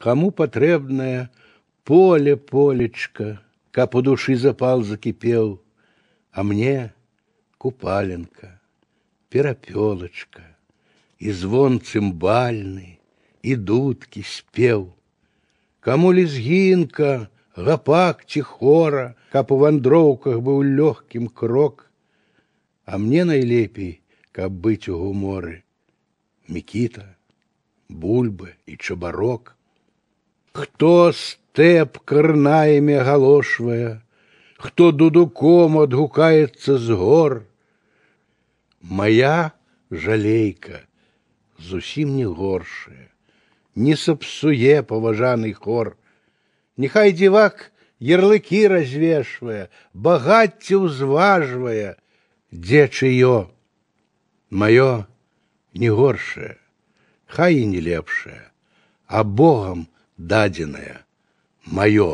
Кому патрэбнае поле полечка, каб у душы запал закіпеў, а мне купаленка, перапёлачка, і звон цымбальны, і дудкі спеў. Каму лезгінка, гапак ці хора, каб у вандроўках быў лёгкім крок, а мне найлепей, каб быць у гуморы. Мікіта, бульбы і чабарок. Хто стэп карнаемі галошвае, хто дудуком адгукаецца з гор. Мая жалейка зусім не горшая, не сапсуе паважаны хор. Нехай дзівак ярлыкі развешвае, багацце ўзважвае, дзе чыё. Маё не горшае, хай і не лепшае, а Богам дадзенае маё.